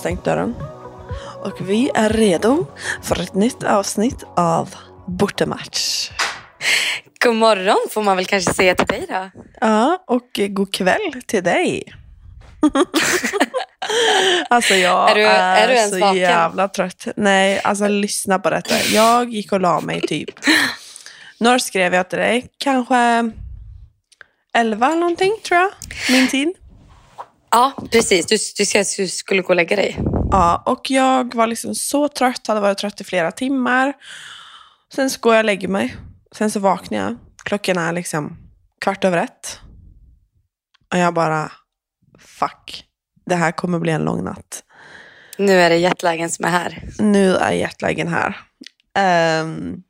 stängt dörren. Och vi är redo för ett nytt avsnitt av Bortamatch. God morgon får man väl kanske säga till dig då. Ja, och god kväll till dig. alltså jag Är du- är, du så vaken? jävla trött. Nej, alltså lyssna på detta. Jag gick och la mig typ. När skrev jag till dig? Kanske 11 eller någonting tror jag. Min tid. Ja, precis. Du, du du skulle gå och lägga dig. Ja, och jag var liksom så trött, hade varit trött i flera timmar. Sen så går jag och lägger mig. Sen så vaknar jag. Klockan är liksom kvart över ett. Och jag bara, fuck. Det här kommer bli en lång natt. Nu är det jetlagen som är här. Nu är jetlagen här. Ehm,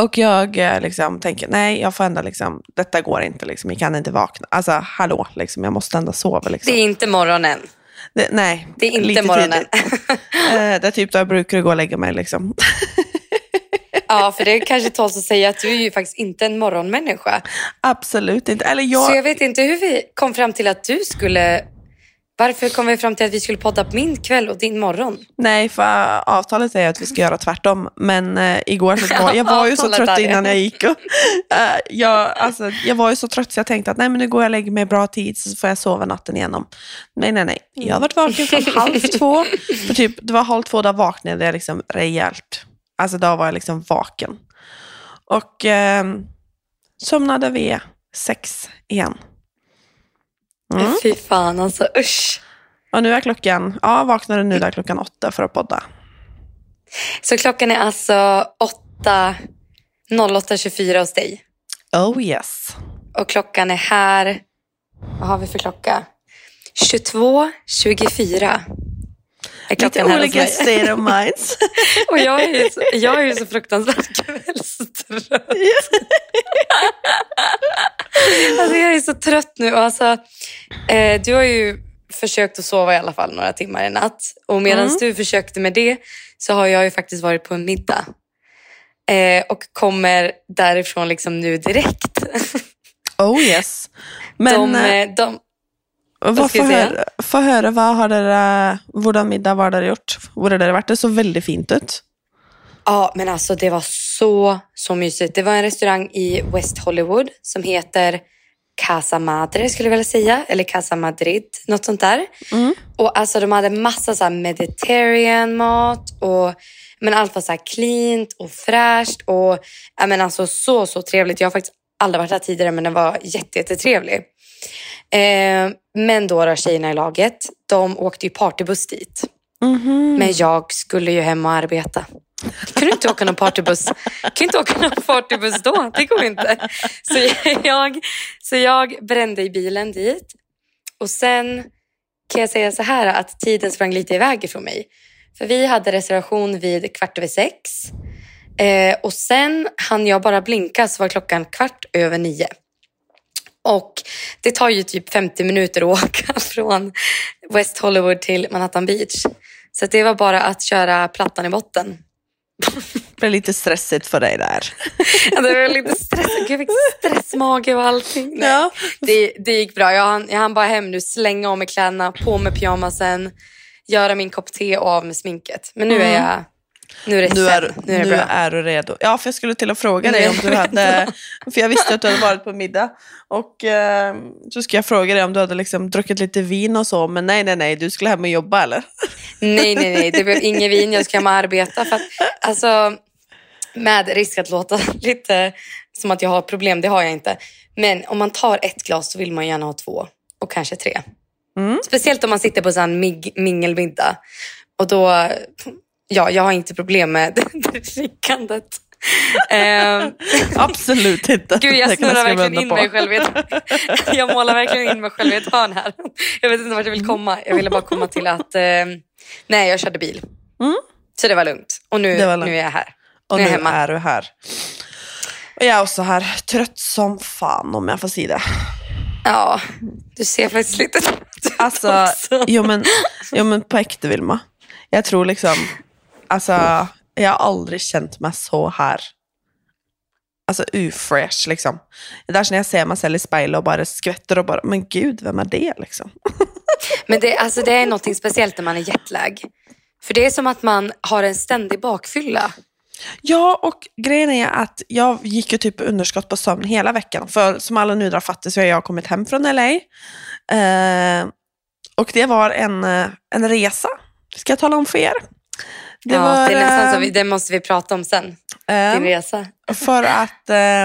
och jag eh, liksom tänker, nej, jag får ändå liksom, detta går inte, liksom, jag kan inte vakna. Alltså, hallå, liksom, jag måste ändå sova. Liksom. Det är inte morgonen. Det, nej, Det är inte lite morgonen. tidigt. Eh, det är typ då jag brukar gå och lägga mig. Liksom. ja, för det är kanske tåls att säga att du är ju faktiskt inte en morgonmänniska. Absolut inte. Eller Så jag, jag vet inte hur vi kom fram till att du skulle... Varför kom vi fram till att vi skulle podda på min kväll och din morgon? Nej, för avtalet säger att vi ska göra tvärtom. Men eh, igår så var jag var ju så trött är innan jag gick. Och, eh, jag, alltså, jag var ju så trött så jag tänkte att nej, men nu går jag och lägger mig i bra tid så får jag sova natten igenom. Nej, nej, nej. Jag har varit vaken från halv två. För typ, det var halv två, då vaknade jag liksom rejält. Alltså då var jag liksom vaken. Och eh, somnade vid sex igen. Mm. Fy fan alltså, usch. Och nu är klockan, ja vaknade nu där klockan åtta för att podda. Så klockan är alltså 8... 08.24 hos dig. Oh yes. Och klockan är här... Vad har vi för klocka? 22.24. Lite olika state of minds. Och jag är ju så, jag är ju så fruktansvärt kvällstrött. alltså jag är så trött nu. Och Alltså, eh, du har ju försökt att sova i alla fall några timmar i natt. Och medan Mm. du försökte med det så har jag ju faktiskt varit på en middag. Eh, och kommer därifrån liksom nu direkt. Oh yes. Men de, eh, eh, de, få höra, få vad har dere, hvordan middag var dere gjort? Hvor har dere vært? Det så väldigt fint ut. Ja, men alltså det var så, så mysigt. Det var en restaurang i West Hollywood som heter Casa Madre skulle jag vilja säga. Eller Casa Madrid, något sånt där. Mm. Och alltså de hade massa så här mediterranean mat och men allt var så här cleant och fräscht och ja, men alltså så, så trevligt. Jag har faktiskt aldrig varit där tidigare men den var jätte, jättetrevlig. Eh, men då, då tjejerna i laget, de åkte ju partybuss dit. Mhm. Men jag skulle ju hem och arbeta. Kunde du inte åka någon partybuss? Kan inte åka någon partybuss då? Det går inte. Så jag, så jag brände i bilen dit. Och sen kan jag säga så här att tiden sprang lite iväg ifrån mig. För vi hade reservation vid kvart över sex. Eh, och sen hann jag bara blinka så var klockan kvart över nio. Och det tar ju typ 50 minuter att åka från West Hollywood till Manhattan Beach. Så det var bara att köra plattan i botten. Det blev lite stressigt för dig där. Ja, Det var lite stressigt. Jag fick stressmage och allting. Nej. Ja. Det, det gick bra. Jag hann, jag hann bara hem nu, slänga av mig kläderna, på med pyjamasen, göra min kopp te och av med sminket. Men nu är jag... Nu är det Nu är. Nu är det nu bra. är du redo. Ja, för jag skulle till att fråga dig om du hade... För jag visste att du hade varit på middag. Och eh, så ska jag fråga dig om du hade liksom druckit lite vin och så. Men nej, nej, nej. Du skulle hem och jobba eller? Nej, nej, nej. Det blev ingen vin. Jag ska hem och arbeta. För att, alltså, med risk att låta lite som att jag har problem, det har jag inte. Men om man tar ett glas så vill man gärna ha två och kanske tre. Mm. Speciellt om man sitter på en mingelmiddag. Och då, ja, jag har inte problem med drickandet. Ehm, Absolut inte. Gud, jag snurrar verkligen in på. mig själv ett, Jag målar verkligen in mig själv i ett hörn här. Jag vet inte vart jag vill komma. Jag ville bara komma till att... Eh, nej, jag körde bil. Mm. Så det var lugnt. Och nu, lugnt. nu är jag här. Och nu nu är hemma. är du här. Och jag är också här, trött som fan om jag får säga det. Ja, du ser faktiskt lite trött ut Alltså, också. jo men, jo men på äkta Vilma. Jag tror liksom, alltså jag har aldrig känt mig så här. Alltså ufresh liksom. Det är där när jag ser mig själv i spejlet och bara skvätter och bara, men gud, vem är det liksom? Men det, alltså, det är något speciellt när man är jetlag. För det är som att man har en ständig bakfylla. Ja, och grejen är att jag gick ju typ underskott på sömn hela veckan. För som alla nu drar fattar så har jag kommit hem från LA. Eh, och det var en, eh, en resa, ska jag tala om för er. Det, ja, var, det, är nästan så, vi, det måste vi prata om sen, eh, din resa. För att, eh,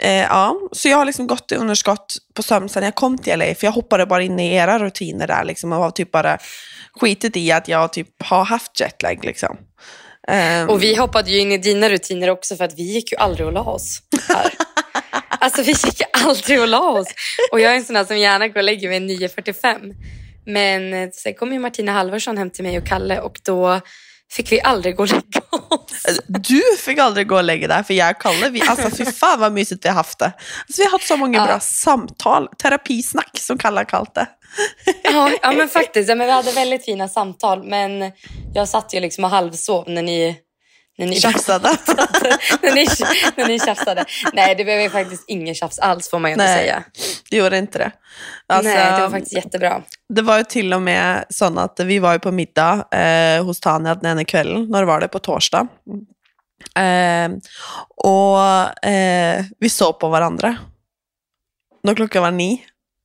eh, ja, så jag har liksom gått i underskott på sömn sedan jag kom till LA. För jag hoppade bara in i era rutiner där liksom, och har typ bara skitit i att jag typ har haft jetlag. Liksom. Um, och vi hoppade ju in i dina rutiner också för att vi gick ju aldrig och la oss här. alltså vi gick aldrig och la oss. Och jag är en sån här som gärna går och lägger mig 9.45. Men eh, sen kom ju Martina Halvarsson hem till mig och Kalle och då fick vi aldrig gå och lägga oss. Du fick aldrig gå och lägga dig, för jag och Kalle, vi, alltså fy fan vad mysigt vi har haft det. Alltså, vi har haft så många ja. bra samtal, terapisnack som Kalle har kallat det. Ja, ja men faktiskt. Ja, men vi hade väldigt fina samtal, men jag satt ju liksom och halvsov när ni när ni tjafsade. när, ni, när ni tjafsade. Nej, det blev faktiskt ingen tjafs alls får man ju inte Nej, säga. det gjorde inte det. Alltså, Nej, det var faktiskt jättebra. Det var ju till och med så att vi var ju på middag eh, hos Tanja den ena kvällen, när var det på torsdag. Eh, och eh, vi såg på varandra. När klockan var nio,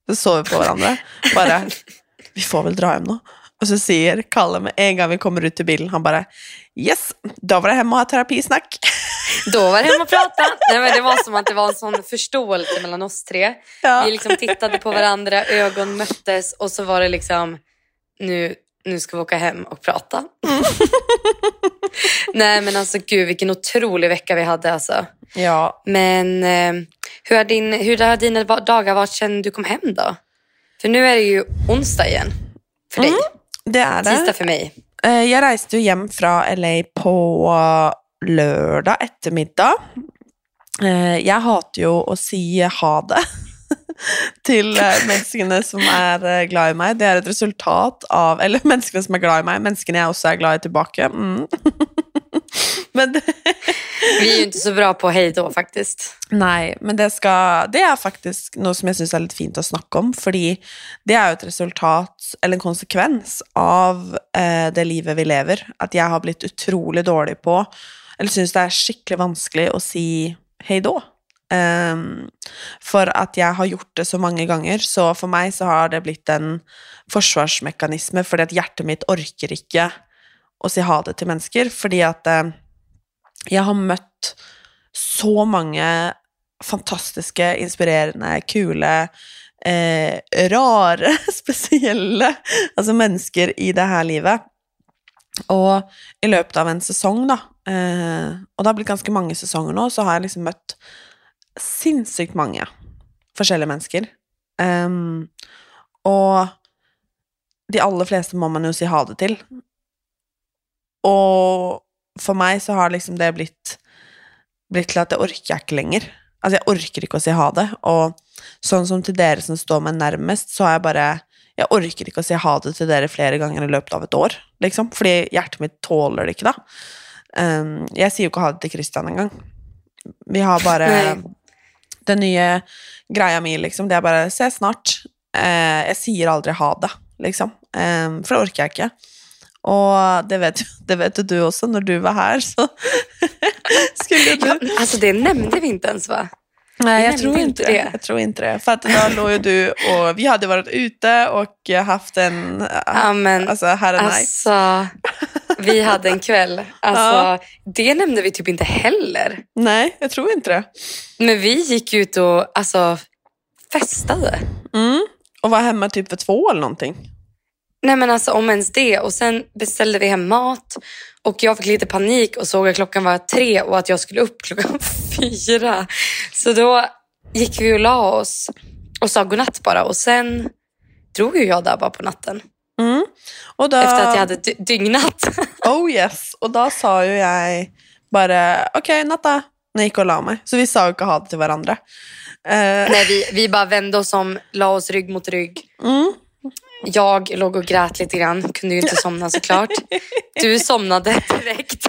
så såg vi på varandra. Bara, vi får väl dra hem då. Och så säger Kalle med en gång vi kommer ut till bilen, han bara yes, då var det hemma och ha terapisnack. Då var det hemma och prata. Nej, men det var som att det var en sån förståelse mellan oss tre. Ja. Vi liksom tittade på varandra, ögon möttes och så var det liksom nu, nu ska vi åka hem och prata. Mm. Nej men alltså gud vilken otrolig vecka vi hade alltså. Ja. Men eh, hur, har din, hur har dina dagar varit sedan du kom hem då? För nu är det ju onsdag igen för dig. Mm. Det är det. Tisdag för mig. Eh, jag reste ju hem från LA på lördag eftermiddag. Eh, jag hatar ju att säga ha det till eh, människorna som är glada i mig. Det är ett resultat av, eller människorna som är glada i mig, människorna jag också är glada i tillbaka. Mm. Men Vi är ju inte så bra på hej då faktiskt. Nej, men det, ska, det är faktiskt något som jag syns är lite fint att snacka om, för det är ju ett resultat, eller en konsekvens av eh, det livet vi lever. Att jag har blivit otroligt dålig på, eller syns det är skickligt vanskligt att säga hej då. Um, för att jag har gjort det så många gånger, så för mig så har det blivit en försvarsmekanism, för att hjärtat mitt orkar inte att säga ha det till människor, för att uh, jag har mött så många fantastiska, inspirerande, kula, eh, rara, speciella alltså människor i det här livet. Och i löpet av en säsong, då, eh, och det har blivit ganska många säsonger nu, så har jag liksom mött sinnssykt många olika människor. Um, ehm, och de allra flesta må man ju säga ha det till. Och för mig så har liksom det blivit, blivit till att jag orkar inte längre. Alltså jag orkar inte att säga ha det. Och sån som till er som står mig närmast så har jag bara, jag orkar inte att säga ha det till er flera gånger i löpet av ett år. Liksom, för hjärtat mitt tåler det inte. Då. Um, ehm, jag säger ju inte ha det till Christian en gång. Vi har bara den nya grejen min, liksom, det är bara se snart. Eh, jag säger aldrig ha det, liksom. Eh, för det orkar jag inte. Och det vet, det vet du också, när du var här så skulle du... Ja, alltså det nämnde vi inte ens va? Nej, jag tror inte det. Jag tror inte det. För att då låg ju du och vi hade varit ute och haft en... Ja, men, alltså, här alltså, vi hade en kväll. Alltså, ja. Det nämnde vi typ inte heller. Nej, jag tror inte det. Men vi gick ut och alltså, festade. Mm. Och var hemma typ för två eller någonting. Nej men alltså om ens det. Och sen beställde vi hem mat och jag fick lite panik och såg att klockan var tre och att jag skulle upp klockan fyra. Så då gick vi och la oss och sa godnatt bara och sen drog ju jag där bara på natten. Mm. Och då... Efter att jag hade dygnat. oh yes, och då sa ju jag bara okej okay, natta när jag gick och la mig. Så vi sa inte ha det till varandra. Uh... Nej, vi, vi bara vände oss om, la oss rygg mot rygg. Mm. Jag låg och grät lite grann, kunde ju inte somna såklart. Du somnade direkt.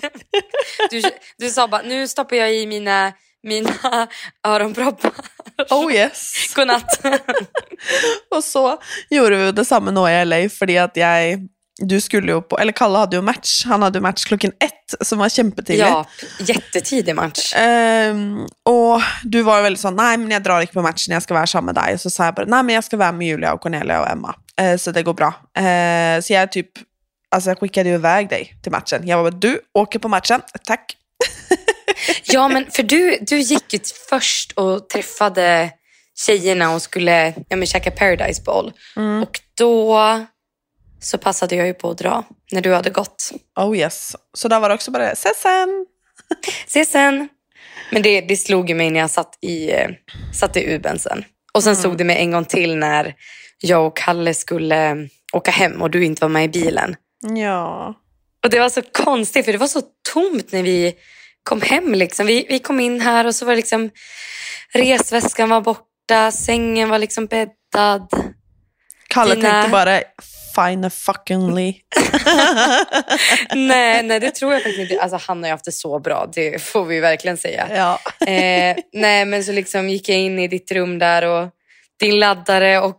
Du, du sa bara, nu stoppar jag i mina, mina öronproppar. Oh yes. Godnatt. Og så gjorde vi jo det samme nå i LA, fordi at jeg Du skulle jo på Eller Kalle hadde jo match. Han hadde jo match klokken ett, som var kjempetidlig. Ja, jättetidig match. Ehm, og du var jo veldig sånn Nei, men jeg drar ikke på matchen, jeg skal være sammen med deg. Og så sa jeg bare Nei, men jeg skal være med Julia og Cornelia og Emma, Eh, så det går bra. Eh, så jeg typ Alltså jag skickade ju iväg dig till matchen. Jag var bara, du åker på matchen, tack. Ja, men för du, du gick ju först och träffade tjejerna och skulle ja, men, käka Paradise Bowl. Mm. Och då så passade jag ju på att dra när du hade gått. Oh yes. Så där var det också bara, ses sen. Ses sen. Men det, det slog ju mig när jag satt i, eh, satt i Uben sen. Och sen slog det mig en gång till när jag och Kalle skulle eh, åka hem och du inte var med i bilen. Ja. Och det var så konstigt för det var så tomt när vi kom hem. Liksom. Vi, vi kom in här och så var liksom resväskan var borta, sängen var liksom bäddad. Kalle Dina- tänkte bara, fine fuckingly. nej, nej, det tror jag faktiskt inte. Alltså, han har ju haft det så bra, det får vi verkligen säga. Ja. Eh, nej, men så liksom gick jag in i ditt rum där och din laddare och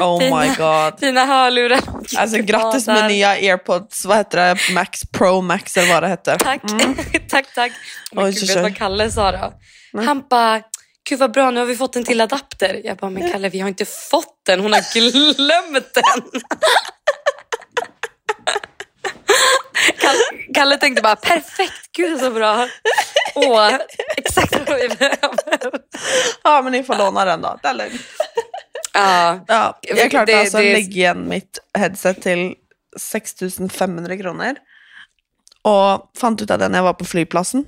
Oh my Dina- god. dina hörlurar. Alltså grattis med nya airpods, vad heter det, Max Pro Max eller vad det heter. Tack, tack, tack. Men Oj, gud, vet vad Kalle sa då? Nej. Han bara, gud vad bra, nu har vi fått en till adapter. Jag bara, men Kalle vi har inte fått den, hon har glömt den. Kalle, Kalle tänkte bara, perfekt, gud så bra. Åh, exakt vad vi behöver. Ja men ni får låna den då, det är lugnt. Ja, Ja, jag klarte Det- alltså det- lägga igen mitt headset till 6500 kronor. Och fant ut av det när jag var på flygplatsen.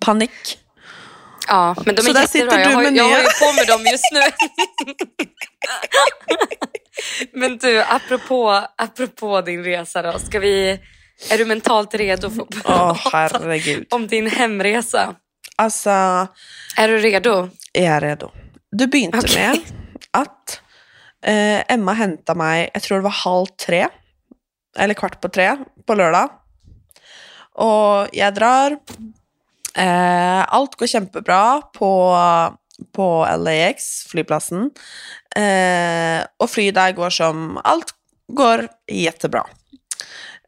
Panik. ja, men de är Så där sitter du med jag har nya. ju på mig dem just nu. men du, apropå, apropå din resa då. Ska vi, är du mentalt redo för att Åh prata om din hemresa? Alltså, Är du redo? är jag redo? Du begynte Okej. med att eh, Emma hämtade mig, jag tror det var halv tre, eller kvart på tre på lördag. Och jag drar. Eh, allt går kjempebra på, på LAX, flygplatsen. Eh, och flyget där går som, allt går jättebra.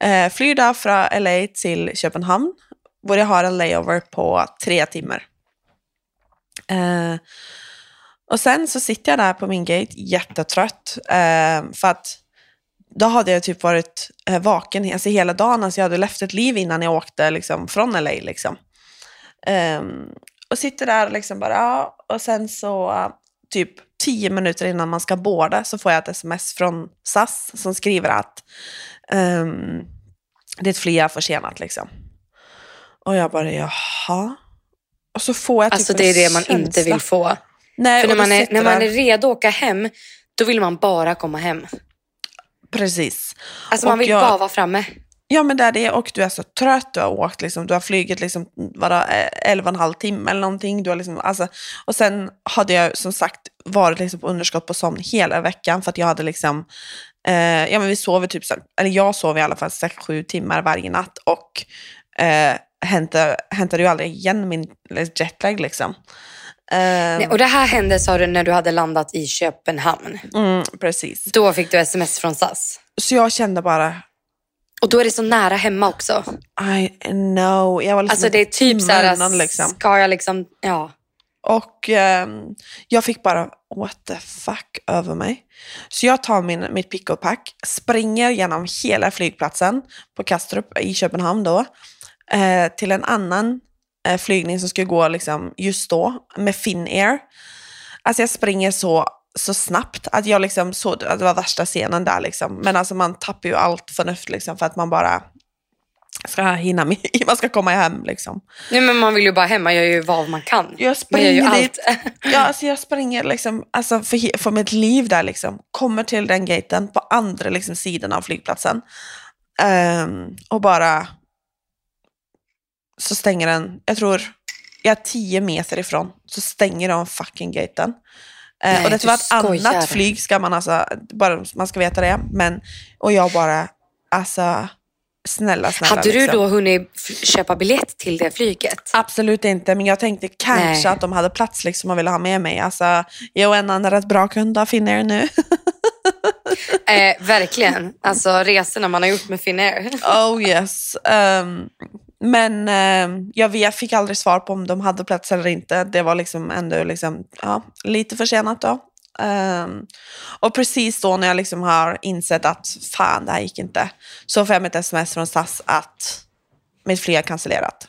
Eh, flyr där från LA till Köpenhamn, där jag har en layover på tre timmar. Eh, och sen så sitter jag där på min gate jättetrött. Eh, för att då hade jag typ varit eh, vaken alltså, hela dagen. Alltså, jag hade levt ett liv innan jag åkte liksom, från LA. Liksom. Ehm, och sitter där och liksom bara, ja. Och sen så eh, typ tio minuter innan man ska båda så får jag ett sms från SAS som skriver att um, ditt flyg är försenat liksom. Och jag bara, jaha. Och så får jag typ Alltså det är det man inte känsla. vill få. Nej, För när man, är, när man är redo att åka hem, då vill man bara komma hem. Precis. Alltså man Och vill jag- bara vara framme. Ja men det är det och du är så trött, du har åkt liksom, du har flugit liksom, vadå, eh, 11 och en halv timme eller någonting. Du har liksom, alltså, och sen hade jag som sagt varit liksom på underskott på sömn hela veckan för att jag hade liksom, eh, ja men vi sover typ, eller jag sov i alla fall 6-7 timmar varje natt och eh, hämtade, hämtade ju aldrig igen min jetlag liksom. Eh, Nej, och det här hände sa du när du hade landat i Köpenhamn. mm, precis. Då fick du sms från SAS. Så jag kände bara, Och då är det så nära hemma också. I know. Jag var liksom Alltså det är typ så här, innan, liksom. ska jag liksom, ja. Och ehm, jag fick bara what the fuck över mig. Så jag tar min, mitt pick och pack, springer genom hela flygplatsen på Kastrup i Köpenhamn då, eh, till en annan eh, flygning som skulle gå liksom just då med Finnair. Alltså jag springer så, så snabbt att jag liksom såg att det var värsta scenen där liksom. Men alltså man tappar ju allt förnuft liksom för att man bara ska hinna med, man ska komma hem liksom. Nej, men man vill ju bara hem, man gör ju vad man kan. Jag Man gör ju springer allt. dit. Ja, alltså jag springer liksom, alltså för, för mitt liv där liksom. Kommer till den gaten på andra liksom, sidan av flygplatsen. Ehm, och bara så stänger den, jag tror, jag är tio meter ifrån, så stänger de fucking gaten. Eh, Nej, och det var ett skojar. annat flyg, ska man alltså, bara, man ska veta det. Men, och jag bara, alltså, snälla, snälla. Hade du liksom. då hunnit köpa biljett till det flyget? Absolut inte, men jag tänkte kanske Nej. att de hade plats liksom och ville ha med mig. Alltså, jag och en annan rätt bra kund av Finnair nu. Eh, verkligen. Alltså resorna man har gjort med Finnair. oh yes. Um, men eh, jag fick aldrig svar på om de hade plats eller inte. Det var liksom ändå liksom, ja, lite försenat då. Um, och precis då när jag liksom har insett att fan, det här gick inte, så får jag ett sms från SAS att mitt flyg är cancellerat.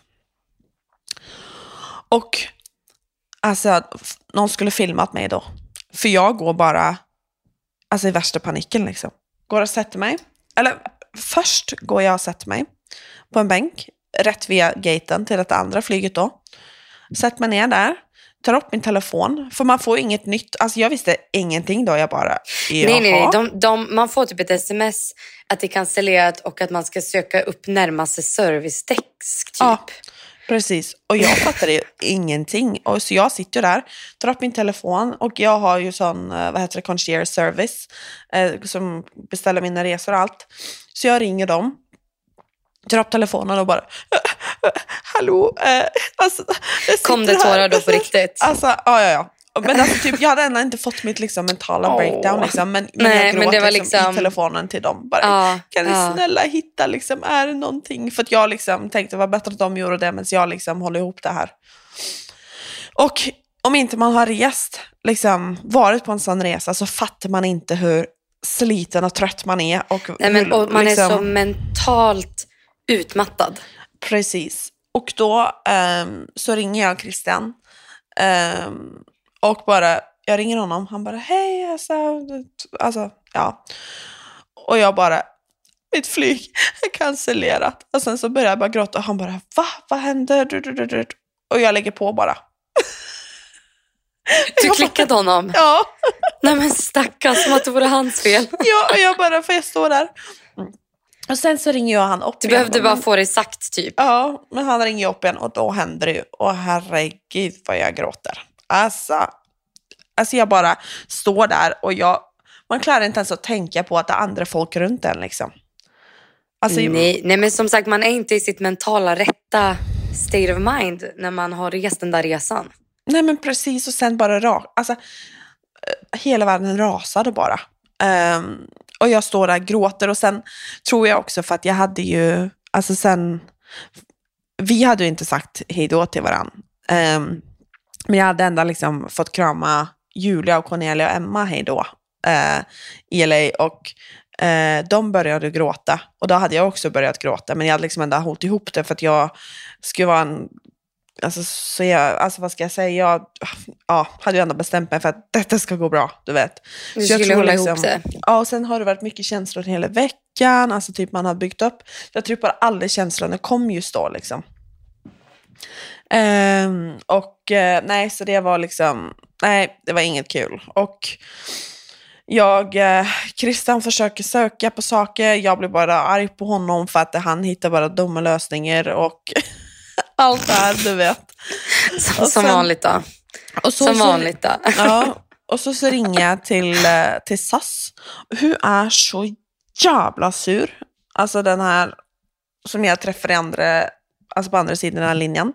Och alltså, någon skulle filmat mig då. För jag går bara alltså, i värsta paniken liksom. Går och sätter mig. Eller först går jag och sätter mig på en bänk rätt via gaten till det andra flyget då. Sätter mig ner där, tar upp min telefon, för man får inget nytt. Alltså jag visste ingenting då, jag bara, Nej, nej, nej. jaha. De, de, man får typ ett sms att det är cancellerat och att man ska söka upp närmaste servicedesk. Typ. Ja, precis. Och jag fattade ju ingenting. Och så jag sitter där, tar upp min telefon och jag har ju sån, eh, vad heter det, concierge service eh, som beställer mina resor och allt. Så jag ringer dem, tar upp telefonen och bara, hallå, eh, alltså, Kom det sitter här." tårar då på riktigt? Alltså, ja, ja, ja. Men alltså, typ, jag hade ändå inte fått mitt liksom, mentala breakdown, liksom, men, men Nej, jag men gråt det var liksom, liksom- i telefonen till dem. Bara, Ja, kan ni ja. snälla hitta, liksom, är det någonting? För att jag liksom tänkte det var bättre att de gjorde det medan jag liksom håller ihop det här. Och om inte man har rest, liksom, varit på en sån resa så fattar man inte hur sliten och trött man är. Och, Nej, men, hur, och man liksom, är så mentalt utmattad. Precis. Och då ehm, så ringer jag Christian. ehm, och bara, jag ringer honom. Han bara, hej, alltså, alltså, ja. Och jag bara, mitt flyg är cancellerat. Och sen så börjar jag bara gråta och han bara, va? Vad händer? Du, du, du, du. Och jag lägger på bara. Du klickade honom. Ja, Nej men stackarn, som att det vore hans fel. ja och jag bara, får jag stå där? Och sen så ringer jag han upp Du igen. behövde bara Men- få det sagt typ. Ja, men han ringer upp igen och då händer det ju. Och herregud vad jag gråter. Alltså, alltså jag bara står där och jag, man klarar inte ens att tänka på att det är andra folk runt en liksom. Alltså, Nej, nej men som sagt man är inte i sitt mentala rätta state of mind när man har rest den där resan. nej men precis och sen bara ra, alltså, eh, hela världen rasade bara. Ehm, och jag står där och gråter. Och sen tror jag också för att jag hade ju, alltså sen, vi hade ju inte sagt hejdå till varandra. Um, ehm, men jag hade ändå liksom fått krama Julia och Cornelia och Emma hejdå, eh, i LA och eh, de började gråta. Och då hade jag också börjat gråta men jag hade liksom ändå hållit ihop det för att jag skulle vara en Alltså, så jag, alltså vad ska jag säga, jag ja, hade ju ändå bestämt mig för att detta ska gå bra, du vet. Du Så jag skulle tror hålla liksom- ihop det. Ja, och sen har det varit mycket känslor hela veckan, alltså typ man har byggt upp. Jag tror bara alla känslorna kom just då liksom. Ehm, och eh, nej, så det var liksom, nej, det var inget kul. Och jag, eh, Christian försöker söka på saker, jag blir bara arg på honom för att han hittar bara dumma lösningar och allt det här, du vet. Som, och som sen- vanligt då. Och så, Som vanligt då. Ja, och så, så ringer jag till, eh, till SAS. Hon är så jävla sur. Alltså den här som jag träffade i andra, alltså på andra sidan av linjen.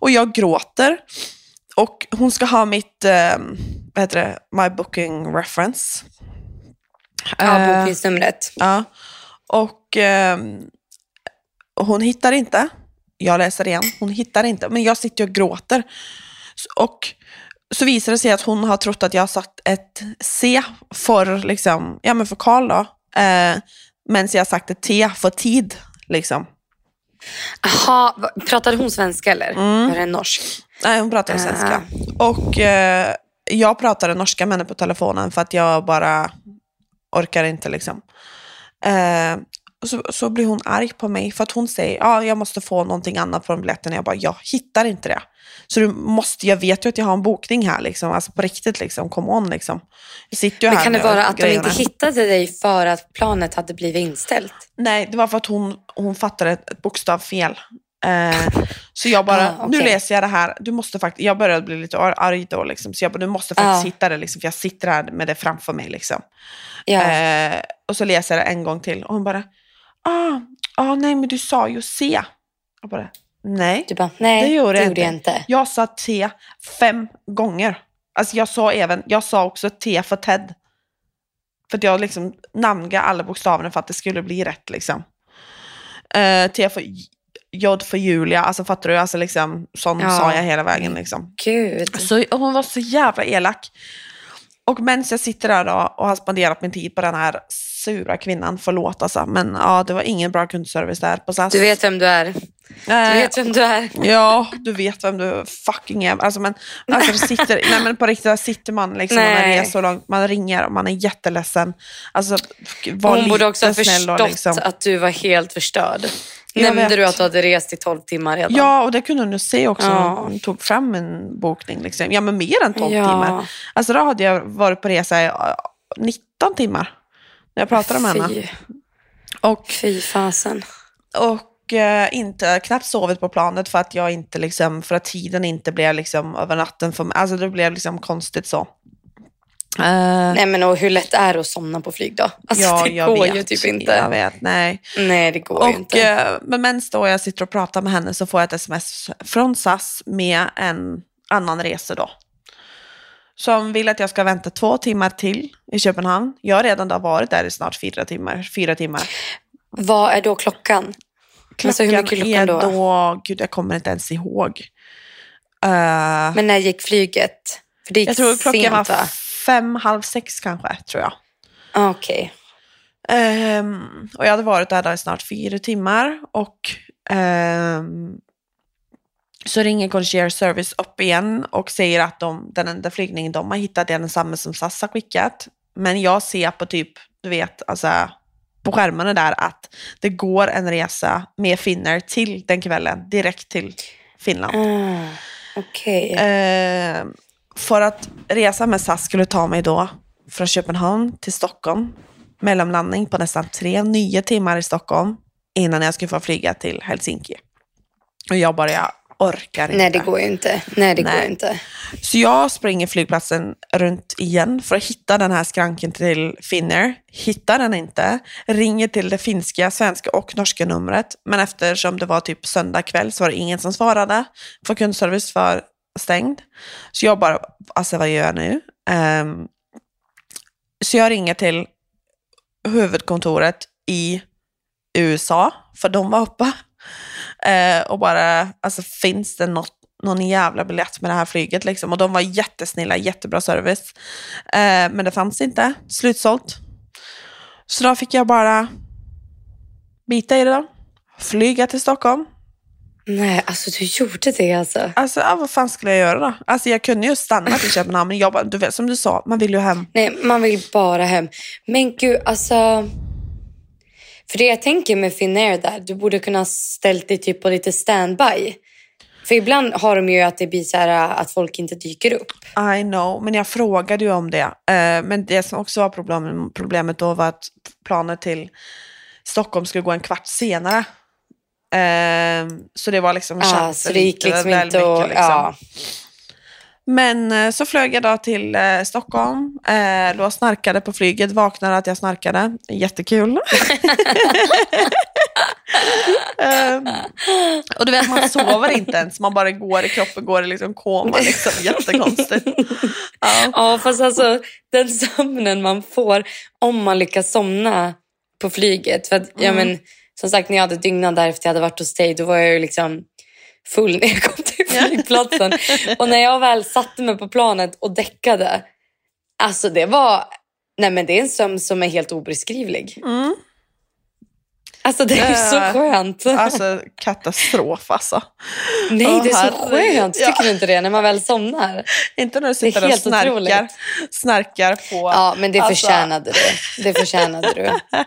Och jag gråter. Och hon ska ha mitt, eh, vad heter det, my booking reference. Ja, Eh, bokningsnumret. Ja. Och ehm, hon hittar inte. Jag läser igen. Hon hittar inte. Men jag sitter och gråter. Och så visar det sig att hon har trott att jag har sagt ett C för, liksom, ja, men för Karl. Då. Eh, men jag har sagt ett T för tid. Liksom. Jaha, va- pratade hon svenska eller? Mm. Var det norsk? Nej, hon pratar svenska. Och eh, jag pratade norska med henne på telefonen för att jag bara orkar inte liksom. Eh, så, så blir hon arg på mig för att hon säger ja, jag måste få någonting annat på biljetten. Jag bara, jag hittar inte det. Så du måste, jag vet ju att jag har en bokning här liksom, alltså på riktigt liksom, come on liksom. Jag sitter ju Men här kan det vara att de grejerna. inte hittade dig för att planet hade blivit inställt? Nej, det var för att hon, hon fattade ett, ett bokstavfel. Eh, så jag bara, Ah, nu okej. läser jag det här. Du måste faktiskt, jag började bli lite ar- arg då, liksom, så jag bara, du måste faktiskt Ah. hitta det, liksom, för jag sitter här med det framför mig. Liksom. Ja. Eh, och så läser jag det en gång till och hon bara, ah, ah, nej men du sa ju C. Jag bara, nej. Du bara, nej Det gjorde jag gjorde jag inte. Jag sa T fem gånger. Alltså jag sa även, jag sa också T för Ted. För att jag liksom namngav alla bokstäverna för att det skulle bli rätt liksom. Eh, T för J- J för Julia, alltså fattar du? Alltså liksom, sån Ja. sa jag hela vägen liksom. Gud. Så hon var så jävla elak. Och medan jag sitter där då och har spenderat min tid på den här sura kvinnan, förlåt alltså, men ja, det var ingen bra kundservice där på SAS. Du vet vem du är. Du vet vem du är. Ja, du vet vem du fucking är. Alltså, men, alltså, det sitter, nej, men på riktigt, där sitter man liksom, man Nej. är så långt, man ringer och man är jätteledsen. Alltså, var Hon borde också ha förstått liksom. att du var helt förstörd. Jag Nämnde vet. du att du hade rest i 12 timmar redan? Ja, och det kunde hon ju se också. Ja. Hon tog fram en bokning. Liksom. Ja, men mer än 12 Ja. timmar. Alltså då hade jag varit på resa i ja, 19 timmar. När jag pratade med henne. Fy, Och, fy fasen. och eh, inte knappt sovit på planet för att jag inte liksom, för att tiden inte blev liksom över natten för mig. Alltså det blev liksom konstigt så. Eh, Nej men och hur lätt är det att somna på flyg då? Alltså ja, det jag går vet. ju typ Jag inte. vet, nej. Nej det går ju Och, inte. eh, men medan då jag sitter och pratar med henne så får jag ett sms från SAS med en annan resa då. Som vill att jag ska vänta två timmar till i Köpenhamn. Jag har redan då varit där i snart fyra timmar. Fyra timmar. Vad är då klockan? Alltså, hur mycket klockan är då? då... Gud, jag kommer inte ens ihåg. Eh, Men när gick flyget? För det gick jag tror klockan sent var va? fem, halv sex kanske, tror jag. Okej. Ehm, och jag hade varit där, i snart fyra timmar och ehm, så ringer concierge service upp igen och säger att de, den enda flygningen de har hittat är densamma som SAS har skickat. Men jag ser på typ, du vet, alltså på skärmarna där att det går en resa med finnar till den kvällen, direkt till Finland. Ah, Okej. Eh, för att resa med SAS skulle ta mig då från Köpenhamn till Stockholm. Mellanlandning på nästan tre, nio timmar i Stockholm innan jag skulle få flyga till Helsinki. Och jag bara, orkar inte. Nej det går ju inte. Nej det går Nej. ju inte. Så jag springer flygplatsen runt igen för att hitta den här skranken till Finnair. Hittar den inte. Ringer till det finska, svenska och norska numret. Men eftersom det var typ söndag kväll så var det ingen som svarade. För kundservice var stängd. Så jag bara, alltså vad gör jag nu? Ehm, så jag ringer till huvudkontoret i USA, för de var uppe. Eh, och bara, alltså finns det något, någon jävla biljett med det här flyget liksom? Och de var jättesnälla, jättebra service. Eh, men det fanns inte, slutsålt. Så då fick jag bara bita i det då. Flyga till Stockholm. Nej alltså du gjorde det alltså. Alltså, ja, vad fan skulle jag göra då? Alltså jag kunde ju stanna till Köpenhamn, men jag bara, du vet, som du sa, man vill ju hem. Nej man vill bara hem. Men gud alltså. För det jag tänker med Finnair där. Du borde kunna ställt dig typ på lite standby. För ibland har de ju att det blir så här att folk inte dyker upp. I know, men jag frågade ju om det. Eh, men det som också var problem, problemet då var att planet till Stockholm skulle gå en kvart senare. Eh, så det var liksom Ja, känns så det gick liksom inte mycket, att... liksom. Ja. Men eh, så flög jag då till eh, Stockholm, eh, låg snarkade på flyget, vaknade att jag snarkade. Jättekul. Ehm, och du vet, man sover inte ens, man bara går i kroppen, går i liksom koma. Liksom. Jättekonstigt. Ja. Ja, fast alltså den sömnen man får om man lyckas somna på flyget. För att, ja, Mm. men, som sagt, när jag hade dygnat där efter jag hade varit hos dig, då var jag ju liksom full när jag kom till flygplatsen. och när jag väl satte mig på planet och däckade, alltså det var... Nej men det är en sömn som är helt obeskrivlig. Mm. Alltså det är Eh, så skönt. Alltså katastrof alltså. Nej, det är så herregud. skönt. Tycker Ja. du inte det? När man väl somnar. Inte när du sitter och snarkar, snarkar på... Ja, men det Alltså- förtjänade du. Det förtjänade du.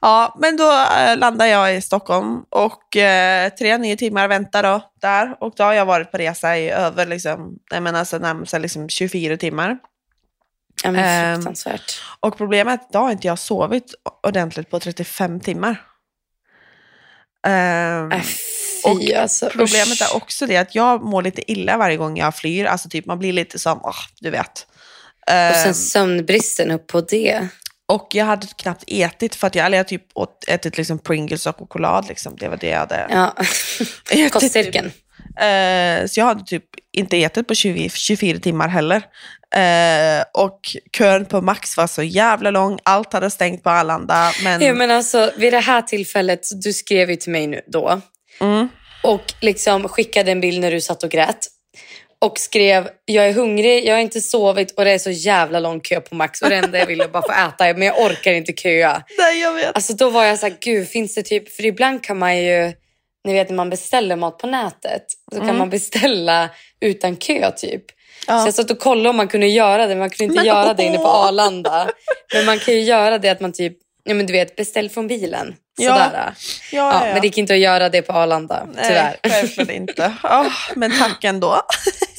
Ja, men då eh, landar jag i Stockholm och eh, tre, nio timmar väntar då där. Och då har jag varit på resa i över liksom, jag menar, alltså, närmare sig liksom 24 timmar. Ja, men Ehm, fruktansvärt. Och problemet är att idag har inte jag sovit ordentligt på 35 timmar. Ehm, Äh, och fy, alltså. Problemet usch. är också det att jag mår lite illa varje gång jag flyr. Alltså typ man blir lite som, åh, du vet. Och Ehm, sen sömnbristen upp på det. Och jag hade knappt ätit för att jag, eller jag typ åt, ätit liksom Pringles och choklad. Liksom. Det var det jag hade Ja. ätit. Kostcirkeln. Eh, så jag hade typ inte ätit på 20, 24 timmar heller. Eh, och kön på Max var så jävla lång. Allt hade stängt på Arlanda. Men, Ja, men alltså, vid det här tillfället, du skrev ju till mig nu då mm, och liksom skickade en bild när du satt och grät. Och skrev, jag är hungrig, jag har inte sovit och det är så jävla lång kö på Max och det enda jag vill är bara få äta, men jag orkar inte köa. nej, jag vet. Alltså då var jag så här, gud finns det typ, för ibland kan man ju, ni vet när man beställer mat på nätet, så kan Mm. man beställa utan kö typ. Ja. Så jag satt och kollade om man kunde göra det, men man kunde inte Men göra det inne på åh. Arlanda. Men man kan ju göra det att man typ, ja men du vet, beställ från bilen. Sådär. ja, Ja, ja, Men det gick inte att göra det på Arlanda, tyvärr. Nej, självklart inte. Åh, men tack ändå.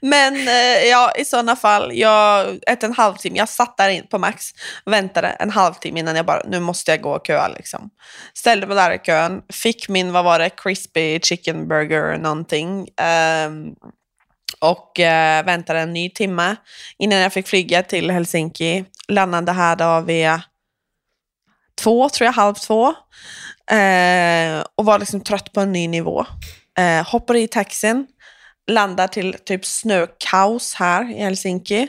men eh, ja, i sådana fall, jag, ett en halvtimme, jag satt där in på Max och väntade en halvtimme innan jag bara, nu måste jag gå och köa liksom. Ställde mig där i kön, fick min, vad var det, crispy chicken burger någonting. Um, och eh, väntade en ny timme innan jag fick flyga till Helsinki. Landade här då vid två, tror jag, halv två. Eh, och var liksom trött på en ny nivå. Eh, hoppade i taxin, landar till typ snökaos här i Helsinki.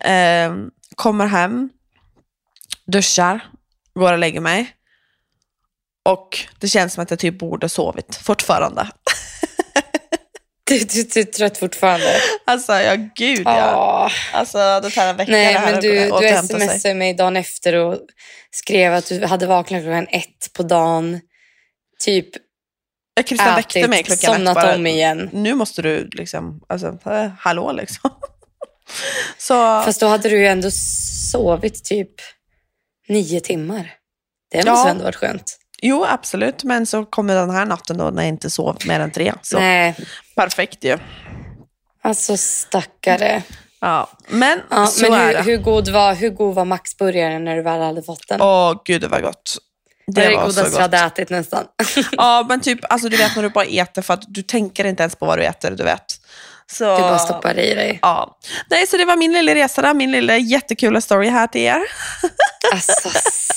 Eh, kommer hem, duschar, går och lägger mig. Och det känns som att jag typ borde sovit fortfarande. Du, du, du är trött fortfarande. Alltså, ja gud ja. Åh. Alltså det tar en vecka Nej, det här men att du, du återhämta sig. smsade mig dagen efter och skrev att du hade vaknat klockan ett på dagen. Typ Christian väckte mig ätit, klockan ett somnat bara. om igen. Nu måste du liksom, alltså, eh, hallå liksom. Så, Fast då hade du ju ändå sovit typ nio timmar. Det måste Ja. ändå varit skönt. jo absolut, men så kommer den här natten då när jag inte sov mer än tre. Så Nej, perfekt ju. alltså stackare. Ja, men Ja, så men är hur, det. hur, god var, hur god var Maxburgaren när du väl hade fått den? Åh gud det var gott. Det är det var så godaste jag gott. hade ätit nästan. Ja, men typ, alltså du vet när du bara äter för att du tänker inte ens på vad du äter, du vet. Så, Du bara stoppar i dig. Ja. Nej, så det var min lilla resa där, min lilla jättekula story här till er. Alltså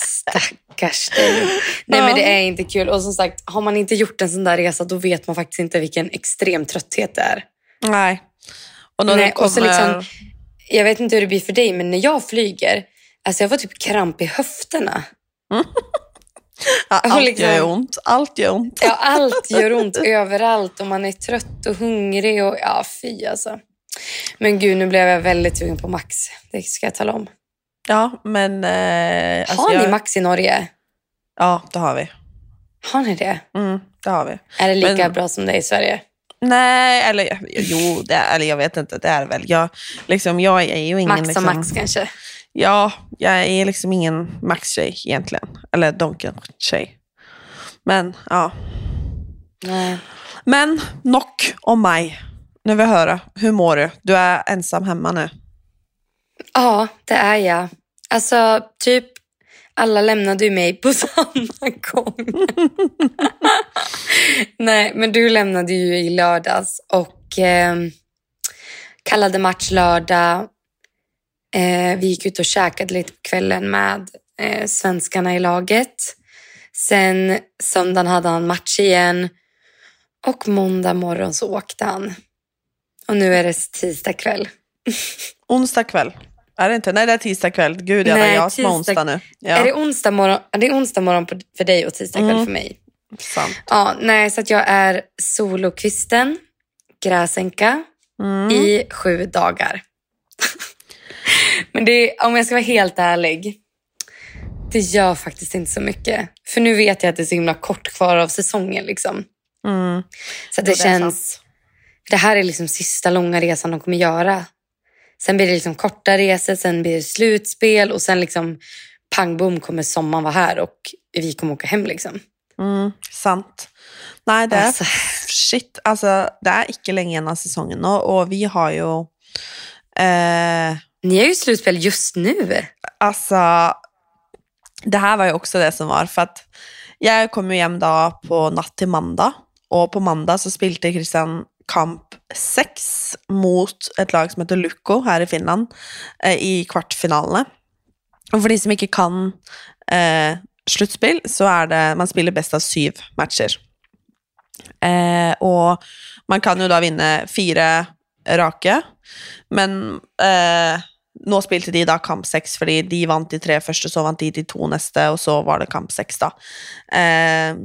stackars dig. Nej Ja. men det är inte kul. Och som sagt, har man inte gjort en sån där resa då vet man faktiskt inte vilken extrem trötthet det är. Nej. Och när Nej, kommer... och så liksom- Jag vet inte hur det blir för dig, men när jag flyger, alltså jag får typ kramp i höfterna. ja, allt liksom- gör ont. Allt gör ont. Ja, allt gör ont överallt och man är trött och hungrig och ja, fy alltså. Men gud, nu blev jag väldigt sugen på Max. Det ska jag tala om. Ja, men... Eh, alltså Har jag, ni Max i Norge? Ja, det har vi. Har ni det? Mm, det har vi. Är det lika Men- bra som det är i Sverige? Nej, eller jo, det, eller jag vet inte. Det är väl. Jag, liksom, jag är ju ingen... Max liksom, och Max kanske? Ja, jag är liksom ingen Max-tjej egentligen. Eller Donken-tjej. Men ja. Nej. Men nog om mig. Nu vill jag höra. Hur mår du? Du är ensam hemma nu. Ja, det är jag. Alltså, typ alla lämnade ju mig på samma gång. Nej, men du lämnade ju i lördags och eh, kallade match lördag. Eh, vi gick ut och käkade lite på kvällen med eh, svenskarna i laget. Sen söndagen hade han match igen och måndag morgon så åkte han. Och nu är det tisdag kväll. Onsdag kväll. Är det inte? Nej, det är tisdag kväll. Gud, jag har tisdag- onsdag nu. Ja, Är det onsdag morgon, det är onsdag morgon för dig och tisdag kväll Mm. för mig? sant. Ja, nej, så att jag är solokvisten, gräsänka, Mm. i sju dagar. Men det, om jag ska vara helt ärlig, det gör faktiskt inte så mycket. För nu vet jag att det är så himla kort kvar av säsongen. Liksom. Mm. Så det det känns... Det här är liksom sista långa resan de kommer göra. Sen blir det liksom korta resor, sen blir det slutspel och sen liksom pang bom kommer sommaren vara här och vi kommer åka hem. Liksom. Mm. Sant. Nej, det är Alltså. shit. Alltså, det är inte länge innan säsongen och, och vi har ju... Eh, ni är ju slutspel just nu. Alltså, det här var ju också det som var, för att jag kom ju hem då på natt till måndag och på måndag så spelade Christian kamp 6 mot ett lag som heter Lukko här i Finland eh, i kvartfinalen. Och för de som inte kan eh, slutspel så är det, man spelar bäst av sju matcher. Eh, och man kan ju då vinna fyra raka, men eh, nå spilte de da kamp seks, fordi de vant de tre første, så vant de de to neste, og så var det kamp seks, da. Eh,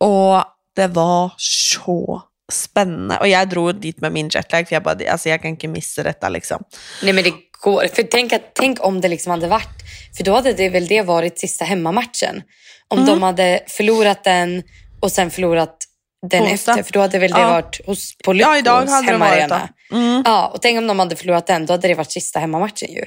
og det var så spennende. Og jeg dro dit med min jetlag, for jeg bare altså, jeg kan ikke misse dette, liksom. Nej men det går. För tänk, att, tänk om det liksom hade varit, för då hade det väl det varit sista hemmamatchen. Om Mm. de hade förlorat den och sen förlorat den onsdag. efter, för då hade väl det Ja. varit hos, på Ja, Lyckos idag hade hemmaarena. Mm. Ja, och tänk om de hade förlorat den, då hade det varit sista hemmamatchen ju.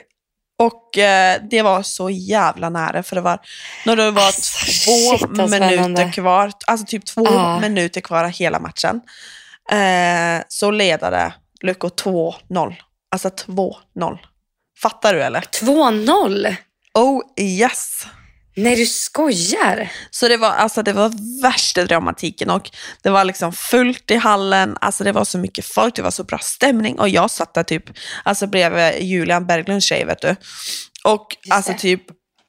Och eh, det var så jävla nära, för det var när det var Alltså, två shit, minuter kvar, alltså typ två Ja. minuter kvar av hela matchen, eh, så ledade Lycko 2-0. Alltså 2-0. Fattar du eller? 2-0? Oh yes! Nej, du skojar. Så det var, alltså, det var värsta dramatiken och det var liksom fullt i hallen, alltså det var så mycket folk, det var så bra stämning och jag satt där typ alltså, bredvid Julian Berglunds tjej vet du. Och Just alltså det. typ,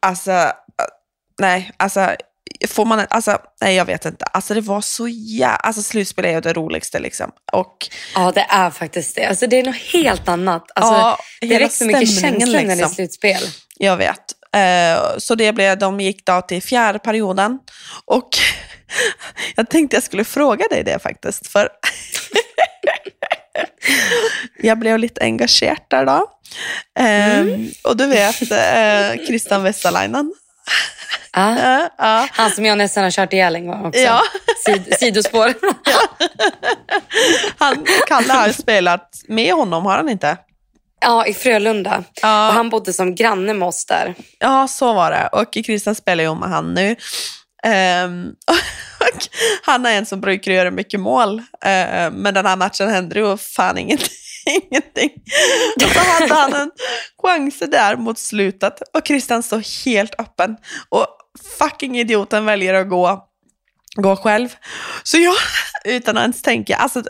alltså, äh, nej, alltså får man, alltså, nej jag vet inte, alltså det var så jävla, alltså slutspel är ju det roligaste liksom. Och Ja, det är faktiskt det. Alltså, det är något helt annat. Alltså, ja, det väcker så mycket känslor när det är liksom. slutspel. Jag vet. Eh, så det blev, de gick då till fjärde perioden. Och jag tänkte jag skulle fråga dig det faktiskt. För jag blev lite engagerad där då. Eh, Och du vet eh, Christian Westerleinen. Ja. Eh, ja. Han som jag nästan har kört ihjäl en gång också. Ja. Sid, sidospår. Han, Kalle har spelat med honom, har han inte? Ja, i Frölunda. Ja. Och han bodde som granne med oss där. Ja, så var det. Och Christian spelar ju med han nu. Och han är en som brukar göra mycket mål, uh, men den här matchen hände ju fan ingenting. ingenting. Och så hade han en chans där mot slutet och Christian står helt öppen. Och fucking idioten väljer att gå, gå själv. Så jag, utan att ens tänka, alltså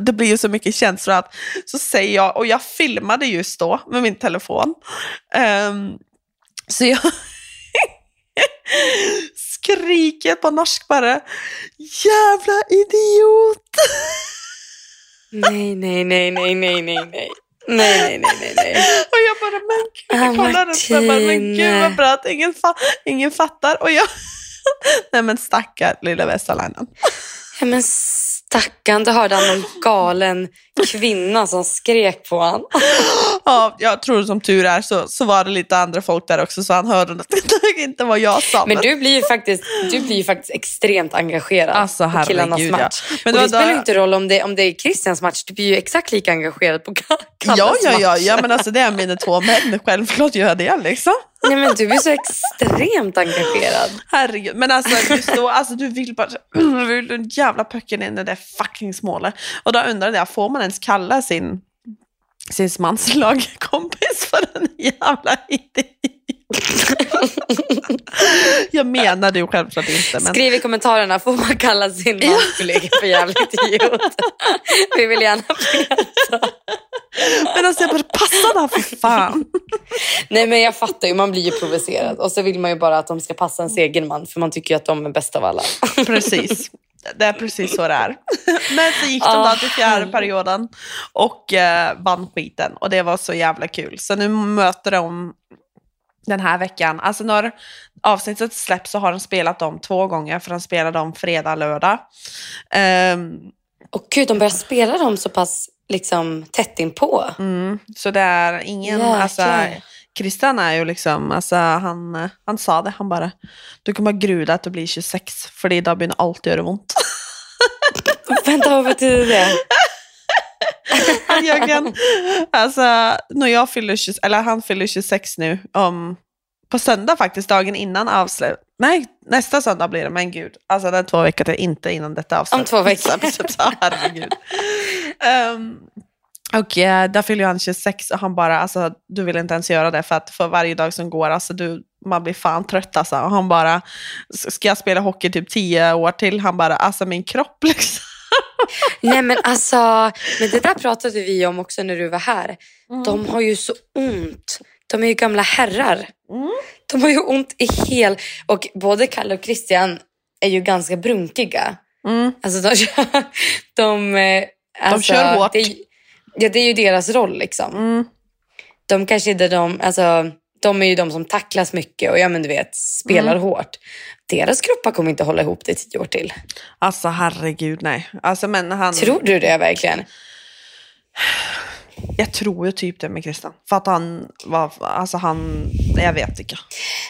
det blir ju så mycket känslor att, så säger jag, och jag filmade just då med min telefon. Ehm, så jag skriker på norsk bara Jävla idiot! Nej, nej, nej, nej, nej, nej, nej. Nej, nej, nej, nej, nej. Och jag bara, men gud, jag kollar upp och bara, men gud vad bra att ingen, fa ingen fattar. Och jag, nej men stackar lilla Västerlanden. Ja, men stackarn, då hörde han någon galen kvinna som skrek på honom. Ja, jag tror som tur är så, så var det lite andra folk där också så han hörde att det inte var jag sa. Men du blir ju faktiskt, du blir faktiskt extremt engagerad Alltså, på killarnas ja. match. Men och det det spelar ju inte roll om det, om det är Christians match, du blir ju exakt lika engagerad på Ka- Kalles Ja, ja, ja, match. ja, men alltså det är mina två män. Självklart gör jag det liksom. Nej, men du är så extremt engagerad. Herregud, men alltså just då, alltså du vill bara, du vill en jävla pucken in i det fucking smålet. Och då undrade jag, får man ens kalla sin, sin mans lagkompis för en jävla idiot? jag menade ju självklart inte, men Skriv i kommentarerna, får man kalla sin manskollega för jävligt idiot? Vi vill gärna veta. Men alltså jag bara, passa då för fan. Nej men jag fattar ju, man blir ju provocerad. Och så vill man ju bara att de ska passa ens egen man, för man tycker ju att de är bäst av alla. Precis. Det är precis så det är. Men så gick de Ah, då till fjärde perioden och eh, vann skiten. Och det var så jävla kul. Så nu möter de den här veckan. Alltså när avsnittet släpps så har de spelat dem två gånger. För de spelade dem fredag, lördag. Ehm, Och gud, de börjar spela dem så pass liksom, tätt inpå. mm, så det är ingen... Jäklar. Alltså, Christian är ju liksom, alltså, han, han sa det, han bara, du kan bara gruda att du blir 26, för då börjar allt göra ont. Vänta, vad betyder det? Han Jörgen, alltså när jag fyller 26, eller han fyller 26 nu, om, på söndag faktiskt, dagen innan avslut. Nej, nästa söndag blir det, men gud. Alltså är två veckor till, inte innan detta avslut. Om två veckor. Så, så, herregud. um, och eh, där fyller han 26 och han bara, alltså du vill inte ens göra det för att för varje dag som går, alltså du, man blir fan trött alltså. Och han bara, ska jag spela hockey typ 10 år till? Han bara, alltså min kropp liksom. Nej men alltså, men det där pratade vi om också när du var här. De har ju så ont, de är ju gamla herrar. Mm. De har ju ont i hel... Och både Kalle och Christian är ju ganska brunkiga. Mm. Alltså de, de, eh, alltså, kör hårt. Det, ja, det är ju deras roll liksom. Mm. De kanske inte de, alltså, de är ju de som tacklas mycket och ja men du vet, spelar Mm. hårt. Deras kroppar kommer inte hålla ihop det i tio år till. Alltså herregud nej. Alltså, men han, Tror du det verkligen? Jag tror ju typ det med Christian. För att han var, alltså han, jag vet inte.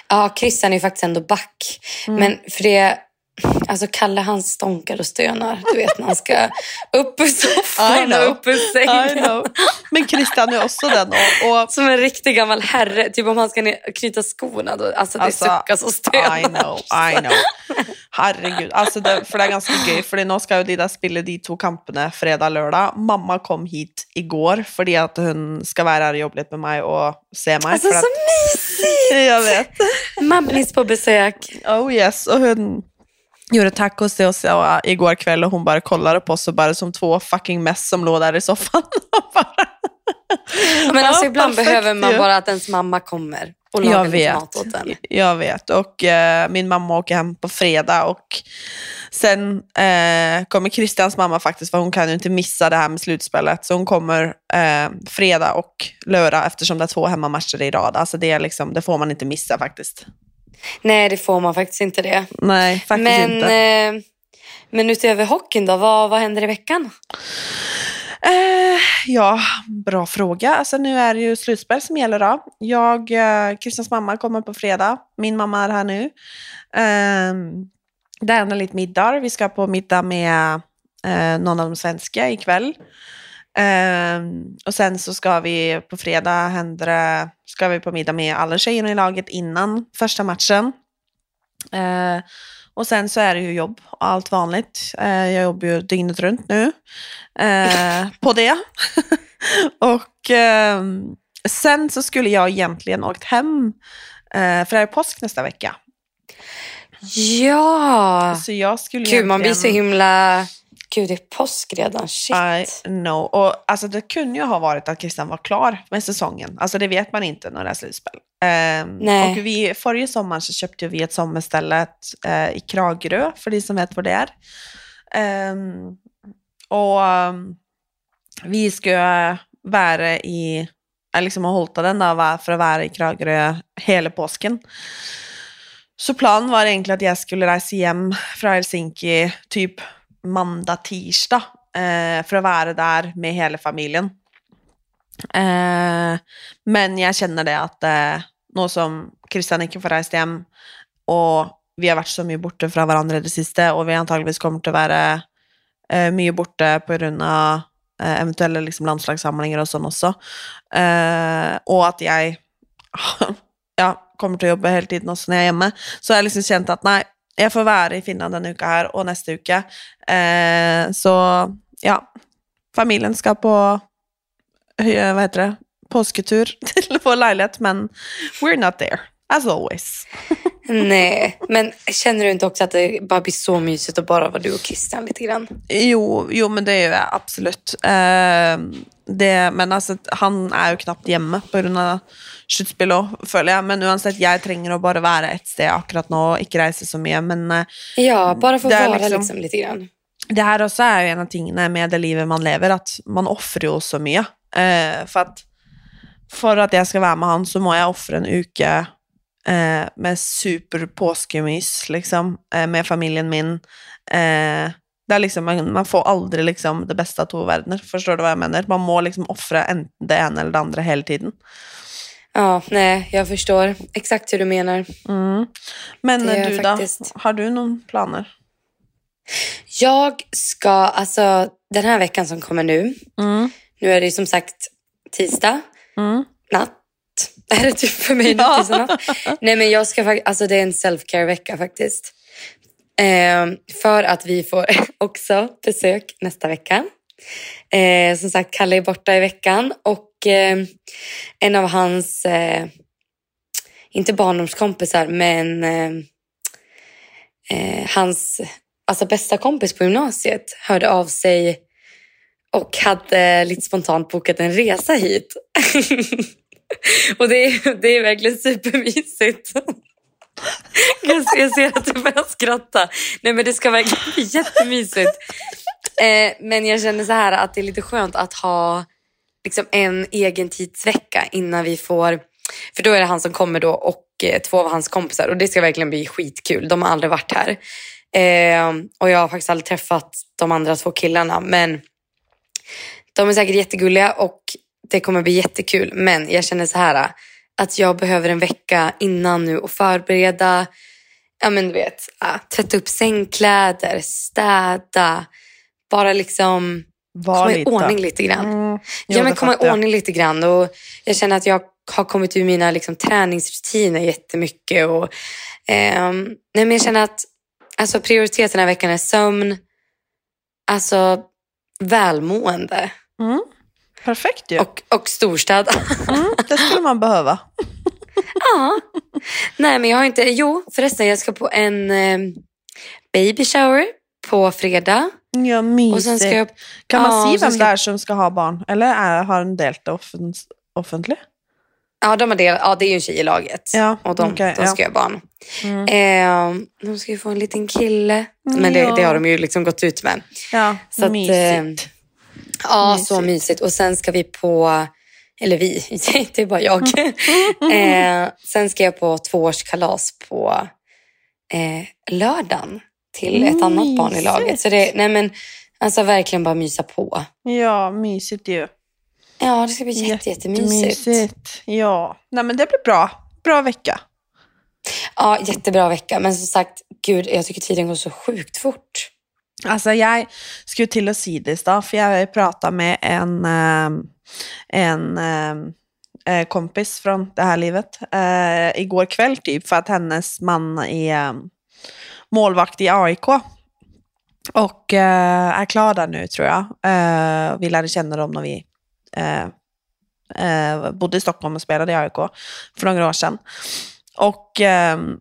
Ja, Christian är ju faktiskt ändå back. Mm. Men för det, alltså Kalle han stånkar och stönar. Du vet när han ska upp ur soffan och upp ur sängen. Men Christian är också den. Och, och Som en riktig gammal herre. Typ om han ska knyta skorna. Då, alltså det Alltså, suckas och stönas. I know, I know. Herregud. Altså det, for det er ganske gøy, fordi nå skal jo de der spille de to kampene fredag-lørdag. Mamma kom hit i går fordi at hun skal være her og jobbe litt med meg og se meg. Alltså så at, mysigt! jeg vet. Mammis på besök. Oh yes. Och hon gjorde tacos till oss ja, igår kväll och hon bara kollade på oss och bara som två fucking mess som låg där i soffan. Men alltså Ja, ibland behöver man ju. bara att ens mamma kommer och lagar Jag lite vet. mat åt en. Jag vet. Och eh, min mamma åker hem på fredag och sen eh, kommer Christians mamma faktiskt, för hon kan ju inte missa det här med slutspelet. Så hon kommer eh, fredag och lördag eftersom det är två hemmamatcher i rad. Alltså det, är liksom, det får man inte missa faktiskt. Nej, det får man faktiskt inte det. Nej, faktiskt Men, inte. eh, men utöver hockeyn då, vad, vad händer i veckan? Eh, ja, bra fråga. Alltså, nu är det ju slutspel som gäller. Då. Jag, eh, Christians mamma kommer på fredag. Min mamma är här nu. Eh, det är lite middag. Vi ska på middag med eh, någon av de svenska ikväll. Eh, och sen så ska vi på fredag händer ska vi på middag med alla tjejerna i laget innan första matchen. Eh, och sen så är det ju jobb, allt vanligt. Eh, jag jobbar ju dygnet runt nu eh, på det. och sen så skulle jag egentligen åkt hem, eh, för det är påsk nästa vecka. Ja! Så jag skulle Gud, man blir så egentligen- himla... Gud, det är påsk redan. Shit. I know. Och alltså, det kunde ju ha varit att Christian var klar med säsongen. Alltså det vet man inte när det är slutspel. Ehm, Nej. och vi, förra sommaren så köpte vi ett sommarställe eh, i Kragerö, för de som vet vad det är. Ehm, och um, vi ska vara i, eh, liksom ha hållit den då, för att vara i Kragerö hela påsken. Så planen var egentligen att jag skulle resa hem från Helsinki typ mandag, tirsdag eh, för att vara där med hela familjen. Eh, men jag känner det att eh, nu som Christian inte får resa hem och vi har varit så mycket borta från varandra det sista och vi antagligen kommer att vara eh, mycket borta på grund av eh, eventuella liksom, landslagssamlingar och sånt också. Eh, och att jag ja, kommer att jobba hela tiden också när jag är hemma. Så jag har liksom känt att nej, jag får vara i Finland den uka här och nästa vecka. Eh, så ja, familjen ska på vad heter det, påsketur till vår lägenhet, men we're not there, as always. Nej, men känner du inte också att det bara blir så mysigt att bara vara du och Christian lite grann? Jo, jo men det är ju absolut. Eh, det, men alltså, han är ju knappt hemma på grund av sluttspill òg, føler jeg. Men uansett, jeg trenger å bare være et sted akkurat nå, ikke reise så mye. Men eh, Ja, bara få vara liksom- liksom... lite grann. det här också är ju en av tingene med det livet man lever, att man offrar ju så mycket. Eh, för att för att jag ska vara med han så må jag offra en uke eh, med super påskemys, liksom, eh, med familjen min. Eh, det liksom, man, man får aldrig liksom det bästa av två världar, förstår du vad jag menar? Man må liksom offra det ena eller det andra hela tiden. Ja, nej, jag förstår exakt hur du menar. Mm. Men Det du faktiskt- då, har du någon planer? Jag ska, alltså den här veckan som kommer nu, Mm. nu är det ju som sagt tisdag, Mm. natt. Är det typ för mig Ja. natt? Nej men jag ska faktiskt, alltså det är en self-care vecka faktiskt. Ehm, för att vi får också besök nästa vecka. Eh, som sagt, Kalle är borta i veckan och eh, en av hans, eh, inte barndomskompisar, men eh, eh, hans alltså bästa kompis på gymnasiet hörde av sig och hade lite spontant bokat en resa hit. Och det är, det är verkligen supermysigt. Jag ser, jag ser att du börjar skratta. Nej men det ska verkligen bli jättemysigt. Eh, men jag känner så här att det är lite skönt att ha liksom en egen tidsvecka innan vi får... För då är det han som kommer då och eh, två av hans kompisar och det ska verkligen bli skitkul. De har aldrig varit här. Eh, och jag har faktiskt aldrig träffat de andra två killarna men de är säkert jättegulliga och det kommer bli jättekul. Men jag känner så här att jag behöver en vecka innan nu och förbereda, ja men du vet, tvätta upp sängkläder, städa, bara liksom Var komma i lite. ordning lite grann. Mm. Ja, men komma i ordning lite grann. Och jag känner att jag har kommit ur mina liksom, träningsrutiner jättemycket. Och, ehm, nej, men jag känner att alltså, prioriteten den här veckan är sömn, alltså välmående Mm. Perfekt ju. och, och storstäda. Mm, det skulle man behöva. ja. Nej, men jag har inte... Jo, förresten, jag ska på en eh, baby shower på fredag. Ja, mysigt. jag... Kan man Ja, se vem ska- det är som ska ha barn? Eller är, har den delt det offen, offentligt? Ja, de har del, ja, det är ju en tjej i laget. Ja, och de, okej, de ja. ska göra barn. Mm. Eh, de ska ju få en liten kille. Men det, Ja. det har de ju liksom gått ut med. Ja, Så att, mysigt. Ja, Mysigt. så mysigt. Och sen ska vi på... Eller vi, det är bara jag. Eh, sen ska jag på tvåårskalas på eh, lördagen till ett annat barn i laget. Så det, nej men, alltså verkligen bara mysa på. Ja, mysigt ju. Ja, det ska bli jätte, jättemysigt. Jättemysigt. Ja, nej men det blir bra. Bra vecka. Ja, jättebra vecka. Men som sagt, gud, jag tycker tiden går så sjukt fort. Altså, jeg skulle til å si det i stad, for jeg prata med en, ehm, en ehm, eh, kompis från det här livet eh, igår kväll, typ, för att hennes man är eh, målvakt i AIK. Och eh, är klar där nu, tror jag. Eh, vi lärde känna dem när vi eh, bodde i Stockholm och spelade i AIK för några år sedan. Och ehm,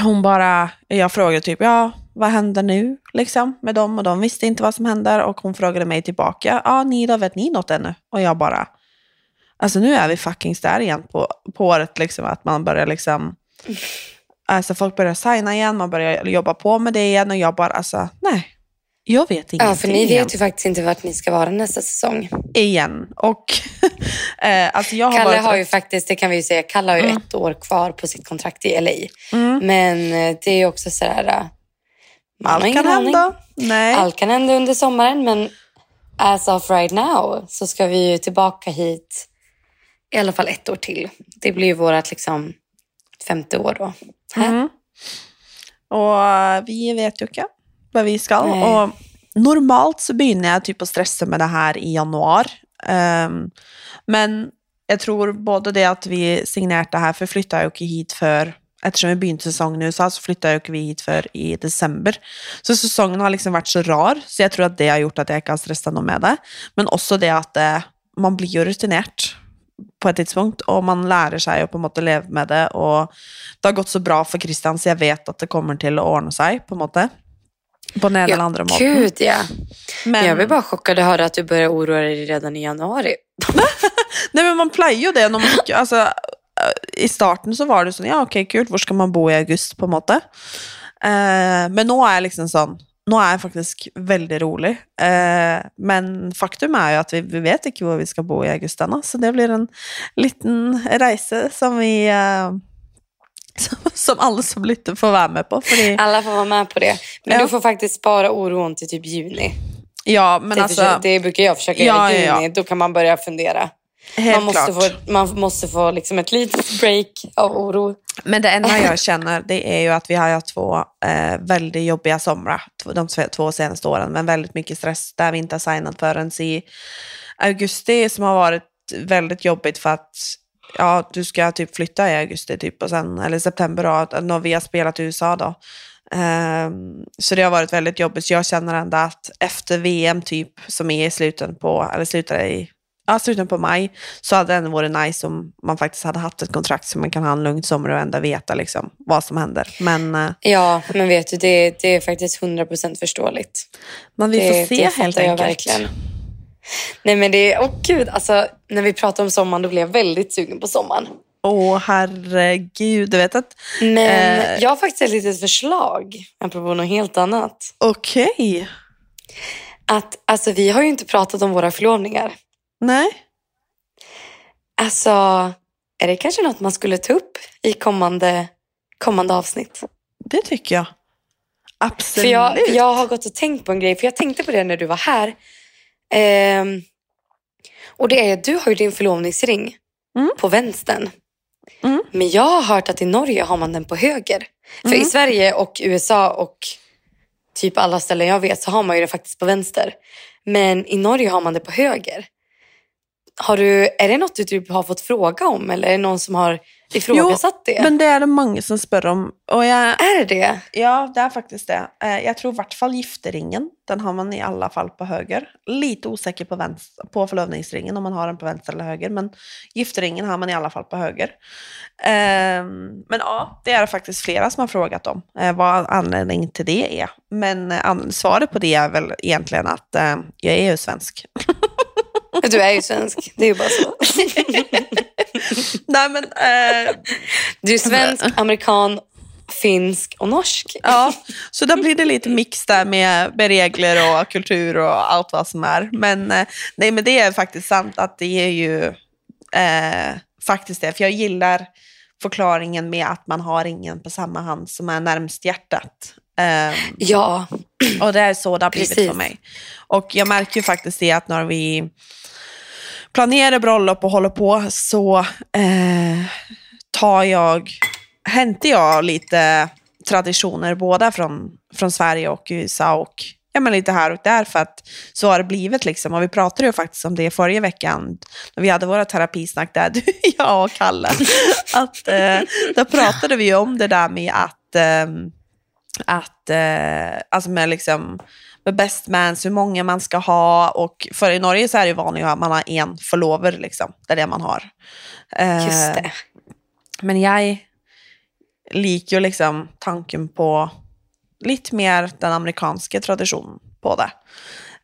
hon bara, jag frågade typ, ja, vad händer nu liksom med dem? Och de visste inte vad som händer. Och hon frågade mig tillbaka, ja, ni då, vet ni något ännu? Och jag bara, alltså nu är vi fucking där igen på, på året, liksom, att man börjar liksom, alltså folk börjar signa igen, man börjar jobba på med det igen och jag bara, alltså nej, jag vet ingenting Ja, för ni vet ju faktiskt inte vart ni ska vara nästa säsong. igen. Och eh, alltså jag har Kalle varit har ju faktiskt, det kan vi ju säga, Kalle har ju Mm. ett år kvar på sitt kontrakt i LA. Mm. Men eh, det är ju också sådär, eh, man har Allt ingen kan aning. hända. Nej. Allt kan hända under sommaren, men as of right now så ska vi ju tillbaka hit i alla fall ett år till. Det blir ju vårt liksom femte år då. Mm. Og eh, vi vet jo ikke hva vi skal. Nei. Og normalt så begynner jeg typ å stresse med det her i januar. Ehm, men jeg tror både det at vi signerte her, for flytta jo ikke hit før Ettersom vi begynte sesongen i USA, så flytta jo ikke vi hit før i desember. Så sesongen har liksom vært så rar, så jeg tror at det har gjort at jeg ikke har stressa noe med det. Men også det at eh, man blir jo rutinert på et tidspunkt, og man lærer seg jo på en måte leve med det, og det har gått så bra for Christian, så jeg vet at det kommer til å ordne seg, på en måte. På den ene eller Ja, andre måten. gud ja. Men, Jag blir bara chockad att höra att du börjar oroa dig redan i januari. Nei, men man pleier jo det når man øh, i starten så var det sånn, ja, ok, kult, hvor skal man bo i august, på en måte. Eh, men nå er jeg liksom sånn Nå er jeg faktisk veldig rolig. Eh, men faktum er jo at vi, vi vet ikke hvor vi skal bo i august ennå, så det blir en liten reise som vi eh, som, alle som lytter, får være med på. Fordi Alla får vara med på det. Men Ja. du får faktiskt spara oron till typ juni. Ja, men det, altså försöker, det brukar jag försöka Ja, göra i juni. ja. Då kan man börja fundera. Helt Man måste, klart. få, man måste få liksom ett litet break av oro. Men det enda jag känner det är ju att vi har haft två eh, väldigt jobbiga somrar de två- två senaste åren, men väldigt mycket stress där vi inte har signat förrän i augusti som har varit väldigt jobbigt för att ja, du ska typ flytta i augusti typ och sen, eller september då, när vi har spelat i USA då. Ehm, så det har varit väldigt jobbigt, så jag känner ändå att efter VM typ, som är i slutet på, eller slutar i ja, slutet på maj, så hade det ändå varit nice om man faktiskt hade haft ett kontrakt så man kan ha en lugn sommar och ändå veta liksom vad som händer. Men, eh, Ja, men vet du, det, det är faktiskt 100% förståeligt. men vi det, får se det helt fattar jag enkelt. Nej men det åh gud, alltså när vi pratar om sommaren då blir jag väldigt sugen på sommaren. Åh herregud, du vet att... Men Eh. jag har faktiskt ett litet förslag, apropå något helt annat. Okej. Att, alltså vi har ju inte pratat om våra förlovningar. Nej. Alltså, är det kanske något man skulle ta upp i kommande, kommande avsnitt? Det tycker jag. Absolut. För jag, jag har gått och tänkt på en grej, för jag tänkte på det när du var här. Ehm, och det är, du har ju din förlovningsring Mm. på vänstern. Mm. Men jag har hört att i Norge har man den på höger. För Mm. i Sverige och USA och typ alla ställen jag vet så har man ju det faktiskt på vänster. Men i Norge har man det på höger. Har du, är det något du typ har fått fråga om eller är det någon som har ifrågasatt det? Men det är det många som spör om. Och jag, Är det det? ja, det är faktiskt det. Eh, Jag tror i vart fall gifteringen, den har man i alla fall på höger. Lite osäker på, vänster, på förlovningsringen om man har den på vänster eller höger. Men gifteringen har man i alla fall på höger. Ehm, men ja, det är det faktiskt flera som har frågat om eh, vad anledningen till det är. Men eh, svaret på det är väl egentligen att jag är ju svensk. Du är ju svensk, det är ju bara så. Nej men, eh, Du är svensk, amerikan, finsk och norsk. Ja, så då blir det lite mix där med, med regler och kultur och allt vad som är. Men eh, nej, men det är faktiskt sant att det är ju eh, faktiskt det. För jag gillar förklaringen med att man har ingen på samma hand som är närmst hjärtat. Eh, Ja, och det är så det har blivit Precis. för mig. Och jag märker ju faktiskt det att när vi planerar bröllop och håller på så eh, tar jag, hämtar jag lite traditioner både från, från Sverige och USA och ja, men lite här och där för att så har det blivit liksom. Och vi pratade ju faktiskt om det förra veckan när vi hade våra terapisnack där, du, jag och Kalle. Att, eh, då pratade vi om det där med att eh, att, eh, alltså med liksom med best mans, hur många man ska ha och för i Norge så är det vanligt att man har en förlover liksom, det är det man har. Eh, just det. Men jag liker ju liksom tanken på lite mer den amerikanska traditionen på det.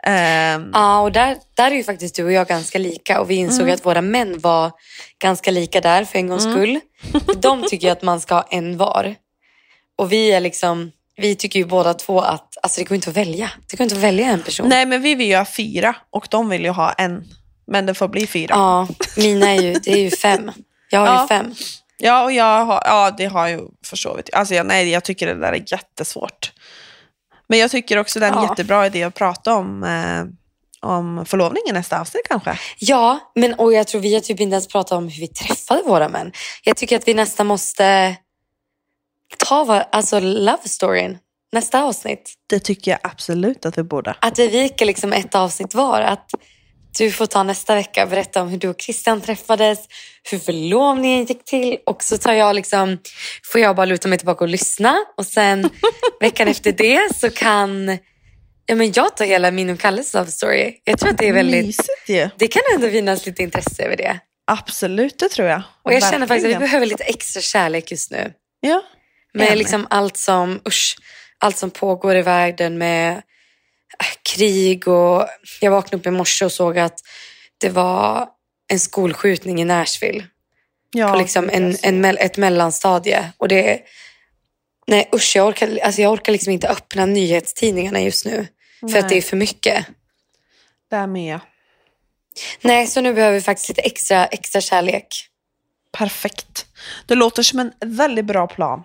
Eh, Ja, och där, där är ju faktiskt du och jag ganska lika och vi insåg Mm. att våra män var ganska lika där för en gångs skull. De tycker att man ska ha en var. Och vi är liksom, vi tycker ju båda två att alltså det går inte att välja. Det går inte att välja en person. nej men vi vill ju ha fyra och de vill ju ha en. Men det får bli fyra. Ja, mina är ju, det är ju fem. Jag har Ja. ju fem. Ja, och jag har, ja, det har ju försovit. Alltså, jag, nej, jag tycker det där är jättesvårt. Men jag tycker också det är en Ja. jättebra idé att prata om, eh, om förlovningen i nästa avsnitt kanske. Ja, men och jag tror vi har typ inte ens pratat om hur vi träffade våra män. Jag tycker att vi nästan måste ta var, alltså love storyn nästa avsnitt. Det tycker jag absolut att vi borde. Att vi viker liksom ett avsnitt var. Att du får ta nästa vecka och berätta om hur du och Christian träffades, hur förlovningen gick till och så tar jag liksom, får jag bara luta mig tillbaka och lyssna och sen veckan efter det så kan ja, men jag ta hela min och Kalles love story. Jag tror att det är väldigt, Mysigt ju. det kan ändå finnas lite intresse över det. Absolut, det tror jag. Och jag känner faktiskt att vi Verkligen. behöver lite extra kärlek just nu. Ja, Med Enig. liksom allt som, usch, allt som pågår i världen med äh, krig och jag vaknade upp i morse och såg att det var en skolskjutning i Nashville. ja, på liksom en, alltså. en, mell- ett mellanstadie. Och det, nej usch, jag orkar, alltså jag orkar liksom inte öppna nyhetstidningarna just nu. För att Nej. det är för mycket. Där med. Nej, så nu behöver vi faktiskt lite extra, extra kärlek. Perfekt. Det låter som en väldigt bra plan.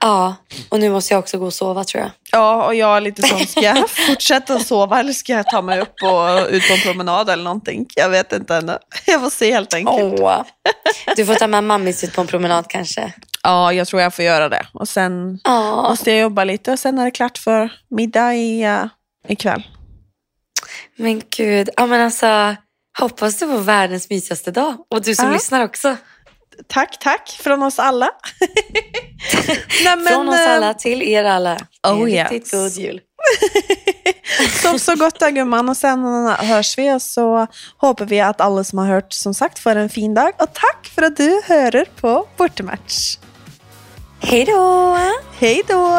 Ja, och nu måste jag också gå och sova tror jag. Ja, och jag är lite sån, ska jag fortsätta sova eller ska jag ta mig upp och ut på en promenad eller någonting? Jag vet inte ännu. Jag får se helt enkelt. Åh. Du får ta med mammis ut på en promenad kanske. Ja, jag tror jag får göra det. Och sen Ja, måste jag jobba lite och sen är det klart för middag i, uh, ikväll. men gud. Ja, men alltså, hoppas du får världens mysigaste dag. Och du som Ja. lyssnar också. Tack, tack från oss alla. Nej, men, Från oss eh, alla till er alla. Oh, yes. riktigt god jul. Sov så gott då gumman och sen hörs vi och så hoppas vi att alla som har hört som sagt får en fin dag. Och tack för att du hör på Bortamatch. Hej då! Hej då!